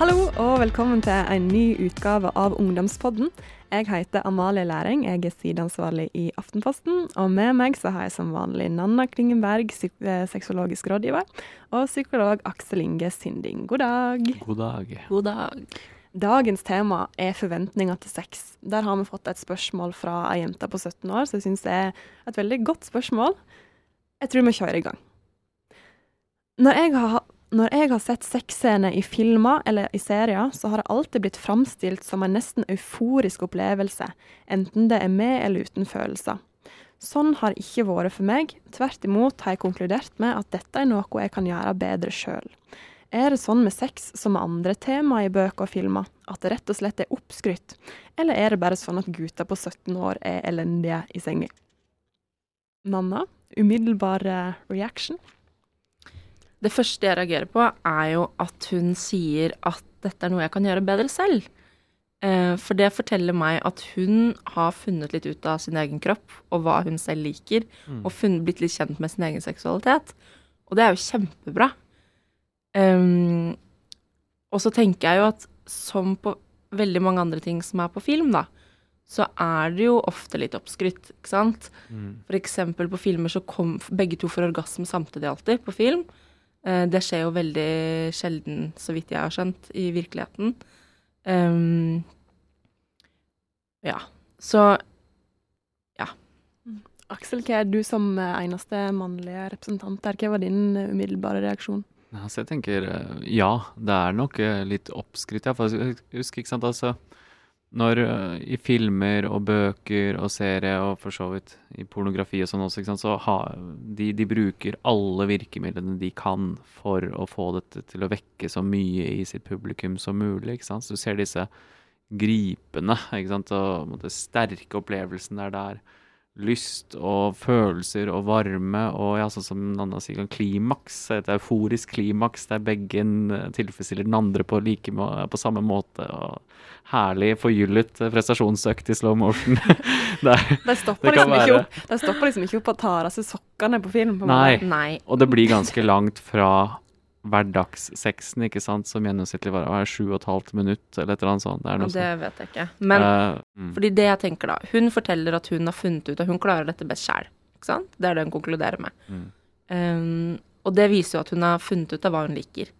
Hallo og velkommen til en ny utgave av Ungdomspodden. Jeg heter Amalie Læring, jeg er sideansvarlig i Aftenposten. Og med meg så har jeg som vanlig Nanna Klingenberg, eh, sexologisk rådgiver, og psykolog Aksel Inge Sinding. God dag. God dag. God dag. Dagens tema er forventninger til sex. Der har vi fått et spørsmål fra ei jente på 17 år, så jeg syns det er et veldig godt spørsmål. Jeg tror vi kjører i gang. Når jeg har, når jeg har sett sexscener i filmer eller i serier, så har det alltid blitt framstilt som en nesten euforisk opplevelse, enten det er med eller uten følelser. Sånn har ikke vært for meg. Tvert imot har jeg konkludert med at dette er noe jeg kan gjøre bedre sjøl. Er det sånn med sex som med andre temaer i bøker og filmer, at det rett og slett er oppskrytt, eller er det bare sånn at gutter på 17 år er elendige i senga? Nanna, umiddelbar eh, reaction? Det første jeg reagerer på, er jo at hun sier at dette er noe jeg kan gjøre bedre selv. Eh, For det forteller meg at hun har funnet litt ut av sin egen kropp og hva hun selv liker, og funnet, blitt litt kjent med sin egen seksualitet. Og det er jo kjempebra. Um, og så tenker jeg jo at som på veldig mange andre ting som er på film, da, så er det jo ofte litt oppskrytt, ikke sant? For eksempel på filmer så kom begge to for orgasme samtidig alltid, på film. Eh, det skjer jo veldig sjelden, så vidt jeg har skjønt, i virkeligheten. Um, ja. Så ja. Aksel, hva er du som eh, eneste mannlige representant der? Hva var din eh, umiddelbare reaksjon? Altså, jeg tenker ja, det er nok litt oppskrytt. For jeg husker, ikke sant, altså Når eh, i filmer og bøker og serier, og for så vidt i pornografi og sånn også, sant, så ha, de, de bruker alle virkemidlene de kan for å få dette til å vekke så mye i sitt publikum som mulig. ikke sant, Så du ser disse gripende ikke sant, og den sterke opplevelsen der det er lyst og følelser og varme og ja, sånn som Nanna sier, klimaks. Et euforisk klimaks der begge tilfredsstiller den andre på, like, på samme måte. og Herlig forgyllet prestasjonsøkt i slow motion. det De stopper, liksom ikke opp, de stopper liksom ikke opp og tar av seg sokkene på film. På Nei. nei. og det blir ganske langt fra hverdagssexen, ikke sant, som gjennomsnittlig var var sju og et halvt minutt, eller et eller annet sånt. Det det vet jeg ikke. Men uh, mm. fordi det jeg tenker da Hun forteller at hun har funnet ut at hun klarer dette best sjæl. Det er det hun konkluderer med. Mm. Um, og det viser jo at hun har funnet ut av hva hun liker.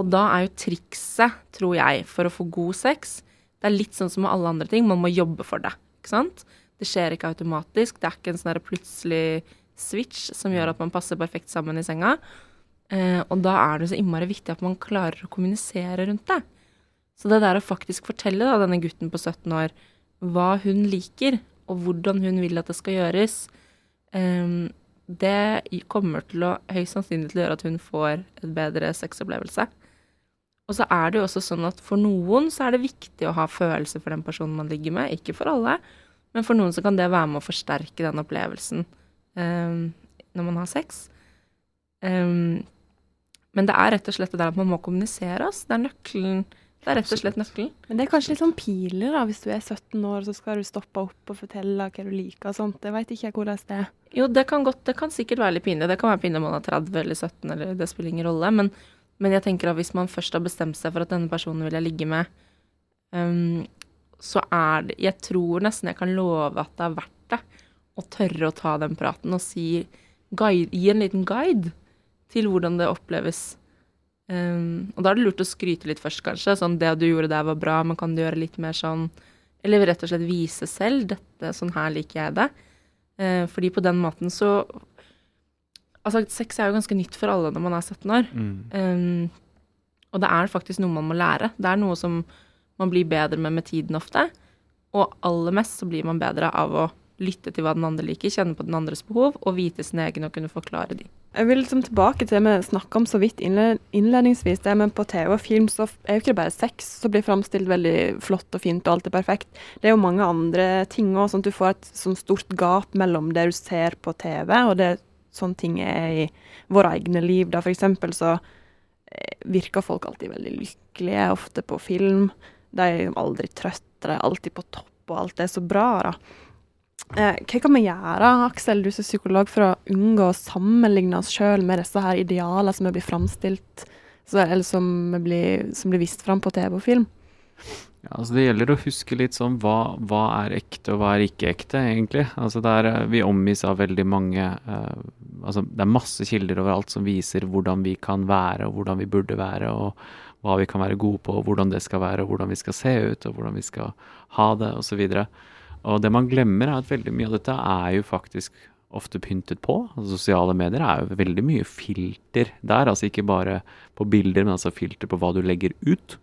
Og da er jo trikset, tror jeg, for å få god sex Det er litt sånn som med alle andre ting, man må jobbe for det. Ikke sant? Det skjer ikke automatisk. Det er ikke en sånn plutselig switch som gjør at man passer perfekt sammen i senga. Eh, og da er det så innmari viktig at man klarer å kommunisere rundt det. Så det der å faktisk fortelle da, denne gutten på 17 år hva hun liker, og hvordan hun vil at det skal gjøres, eh, det kommer til å høyst sannsynlig til å gjøre at hun får et bedre sexopplevelse. Og så er det jo også sånn at for noen så er det viktig å ha følelser for den personen man ligger med. Ikke for alle, men for noen så kan det være med å forsterke den opplevelsen um, når man har sex. Um, men det er rett og slett det der at man må kommunisere. ass. Det er nøkkelen. Det er rett og slett nøkkelen. Men det er kanskje litt sånn piler, da, hvis du er 17 år, så skal du stoppe opp og fortelle hva du liker og sånt. Det veit ikke jeg hvordan det er. Jo, det kan godt, det kan sikkert være litt pinlig. Det kan være pinlig om man er 30 eller 17, eller det spiller ingen rolle. Men, men jeg tenker at hvis man først har bestemt seg for at denne personen vil jeg ligge med, um, så er det Jeg tror nesten jeg kan love at det er verdt det å tørre å ta den praten og si guide, Gi en liten guide til hvordan det oppleves. Um, og da er det lurt å skryte litt først, kanskje. Sånn 'Det du gjorde der, var bra, men kan du gjøre litt mer sånn?' Eller rett og slett vise selv. 'Dette, sånn her liker jeg det'. Uh, fordi på den måten så Altså, sex er jo ganske nytt for alle når man er 17 år. Mm. Um, og det er faktisk noe man må lære. Det er noe som man blir bedre med med tiden ofte. Og aller mest så blir man bedre av å lytte til hva den andre liker, kjenne på den andres behov og vite sin egen og kunne forklare de. Jeg vil liksom tilbake til det vi snakka om så vidt innledningsvis. Det med på TV og film så er jo ikke det bare sex som blir framstilt veldig flott og fint og alt er perfekt. Det er jo mange andre ting òg, sånn at du får et sånn stort gap mellom det du ser på TV og det sånne ting er i våre egne liv. Da eksempel så eh, virker folk alltid veldig lykkelige, ofte på film. De er aldri trøtte, de er alltid på topp, og alt er så bra, da. Eh, hva kan vi gjøre, Aksel, du som psykolog, for å unngå å sammenligne oss sjøl med disse her idealene som blir framstilt eller som blir, som blir vist fram på TV og film. Ja, altså Det gjelder å huske litt sånn hva, hva er ekte og hva er ikke ekte, egentlig. Altså er, eh, Vi omgis av veldig mange uh, altså Det er masse kilder overalt som viser hvordan vi kan være og hvordan vi burde være, og hva vi kan være gode på, hvordan det skal være, og hvordan vi skal se ut, og hvordan vi skal ha det, osv. Og, så og det man glemmer, er at veldig mye av dette er jo faktisk ofte pyntet på. Altså, sosiale medier er jo veldig mye filter der. Altså ikke bare på bilder, men altså filter på hva du legger ut.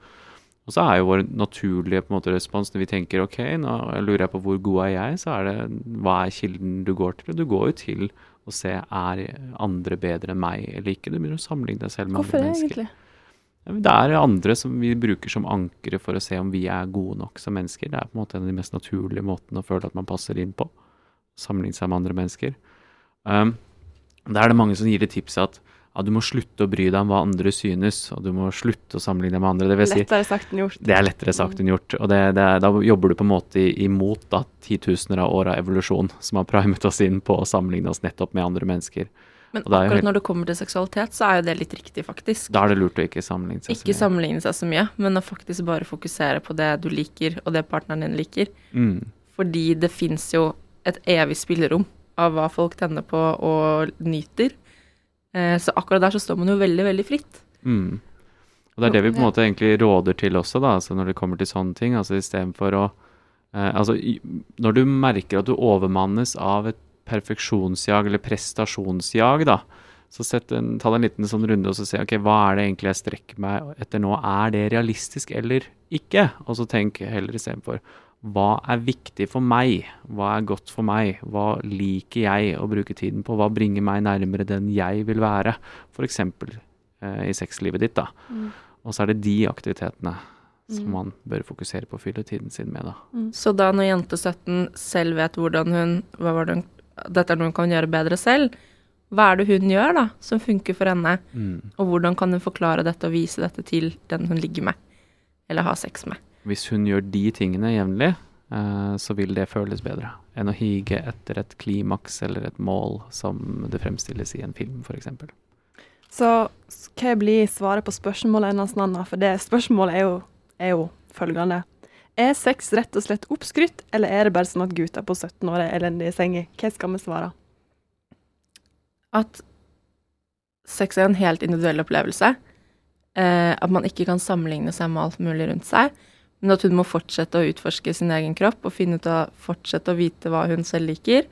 Og så er jo vår naturlige på en måte, respons når vi tenker ok, nå lurer jeg på hvor god er jeg, så er det hva er kilden du går til? Og du går jo til å se er andre bedre enn meg eller ikke. Du begynner å sammenligne deg selv med Hvorfor andre mennesker. Hvorfor egentlig? Det er andre som vi bruker som ankere for å se om vi er gode nok som mennesker. Det er på en måte en av de mest naturlige måtene å føle at man passer inn på. Sammenligne seg med andre mennesker. Um, da er det mange som gir det tipset at ja, du må slutte å bry deg om hva andre synes, og du må slutte å sammenligne deg med andre. Det lettere sagt enn gjort. Det er lettere sagt enn gjort. Og det, det da jobber du på en måte imot da, titusener av år av evolusjon som har primet oss inn på å sammenligne oss nettopp med andre mennesker. Men akkurat helt... når det kommer til seksualitet, så er jo det litt riktig, faktisk. Da er det lurt å ikke sammenligne seg så mye. Ikke sammenligne seg så mye, men å faktisk bare fokusere på det du liker, og det partneren din liker. Mm. Fordi det fins jo et evig spillerom av hva folk tenner på og nyter. Eh, så akkurat der så står man jo veldig, veldig fritt. Mm. Og det er det vi på en måte egentlig råder til også, da, altså når det kommer til sånne ting. altså Istedenfor å eh, Altså, når du merker at du overmannes av et perfeksjonsjag eller prestasjonsjag, da. Så en, ta deg en liten sånn runde og så se ok, hva er det egentlig jeg strekker meg etter nå. Er det realistisk eller ikke? Og så tenk heller istedenfor hva er viktig for meg? Hva er godt for meg? Hva liker jeg å bruke tiden på? Hva bringer meg nærmere den jeg vil være? F.eks. Eh, i sexlivet ditt. da. Mm. Og så er det de aktivitetene som mm. man bør fokusere på å fylle tiden sin med. da. Mm. Så da når jente 17 selv vet hvordan hun hva var det hun dette er noe hun kan gjøre bedre selv. Hva er det hun gjør da, som funker for henne? Mm. Og hvordan kan hun forklare dette og vise dette til den hun ligger med, eller har sex med? Hvis hun gjør de tingene jevnlig, eh, så vil det føles bedre enn å hige etter et klimaks eller et mål som det fremstilles i en film, f.eks. Så hva blir svaret på spørsmålet hennes, Nanna? For det spørsmålet er jo, er jo følgende. Er sex rett og slett oppskrytt, eller er det bare sånn at gutter på 17 år er elendige i senga? Hva skal vi svare? At sex er en helt individuell opplevelse. Eh, at man ikke kan sammenligne seg med alt mulig rundt seg. Men at hun må fortsette å utforske sin egen kropp og finne ut av, fortsette å vite hva hun selv liker.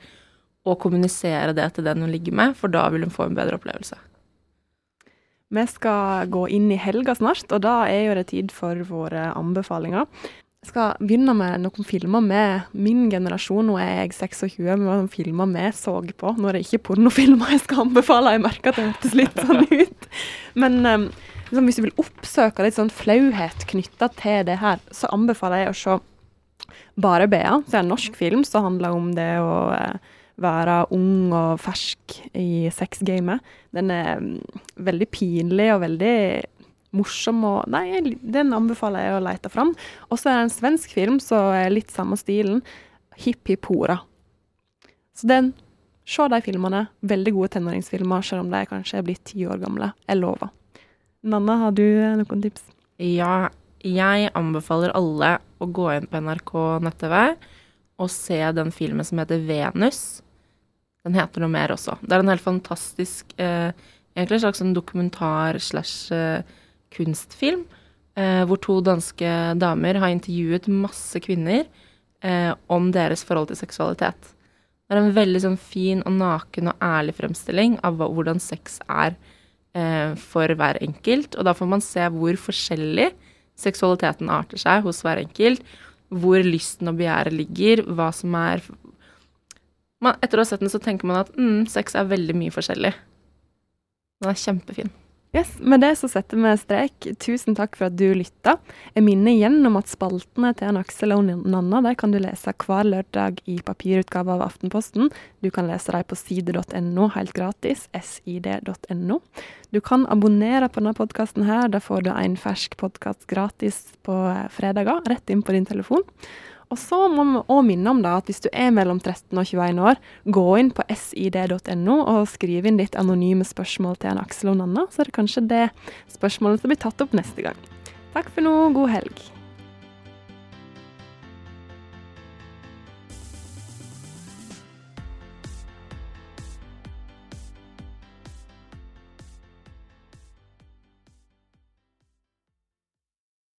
Og kommunisere det til den hun ligger med, for da vil hun få en bedre opplevelse. Vi skal gå inn i helga snart, og da er jo det tid for våre anbefalinger. Skal begynne med noen filmer med min generasjon. Nå er jeg 26, med filmer vi så på. Nå er det ikke pornofilmer jeg skal anbefale, jeg merker at det hørtes litt sånn ut. Men um, liksom, hvis du vil oppsøke litt sånn flauhet knytta til det her, så anbefaler jeg å se Bare Bea. Det er en norsk film som handler om det å uh, være ung og fersk i sexgamet. Den er um, veldig pinlig og veldig morsom og Nei, den anbefaler jeg å lete fram. Og så er det en svensk film som er litt samme stilen. Hippiepora. Hipp Så den Se de filmene. Veldig gode tenåringsfilmer, selv om de kanskje er blitt ti år gamle. Jeg lover. Nanna, har du eh, noen tips? Ja, jeg anbefaler alle å gå inn på NRK nett-TV og se den filmen som heter Venus. Den heter noe mer også. Det er en helt fantastisk eh, Egentlig en slags sånn dokumentar slash eh, kunstfilm, eh, hvor to danske damer har intervjuet masse kvinner eh, om deres forhold til seksualitet. Det er en veldig sånn fin og naken og ærlig fremstilling av hvordan sex er eh, for hver enkelt. Og da får man se hvor forskjellig seksualiteten arter seg hos hver enkelt. Hvor lysten og begjæret ligger, hva som er man, Etter å ha sett den, så tenker man at mm, sex er veldig mye forskjellig. Den er kjempefin. Yes, Med det så setter vi strek. Tusen takk for at du lytta. Jeg minner igjen om at spaltene til en Aksel og Nanna der kan du lese hver lørdag i papirutgave av Aftenposten. Du kan lese dem på side.no helt gratis. sid.no. Du kan abonnere på denne podkasten her. Da får du en fersk podkast gratis på fredager, rett inn på din telefon. Og så må vi òg minne om da at hvis du er mellom 13 og 21 år, gå inn på sid.no og skriv inn ditt anonyme spørsmål til en Aksel og Nanna, så er det kanskje det spørsmålet som blir tatt opp neste gang. Takk for nå, god helg.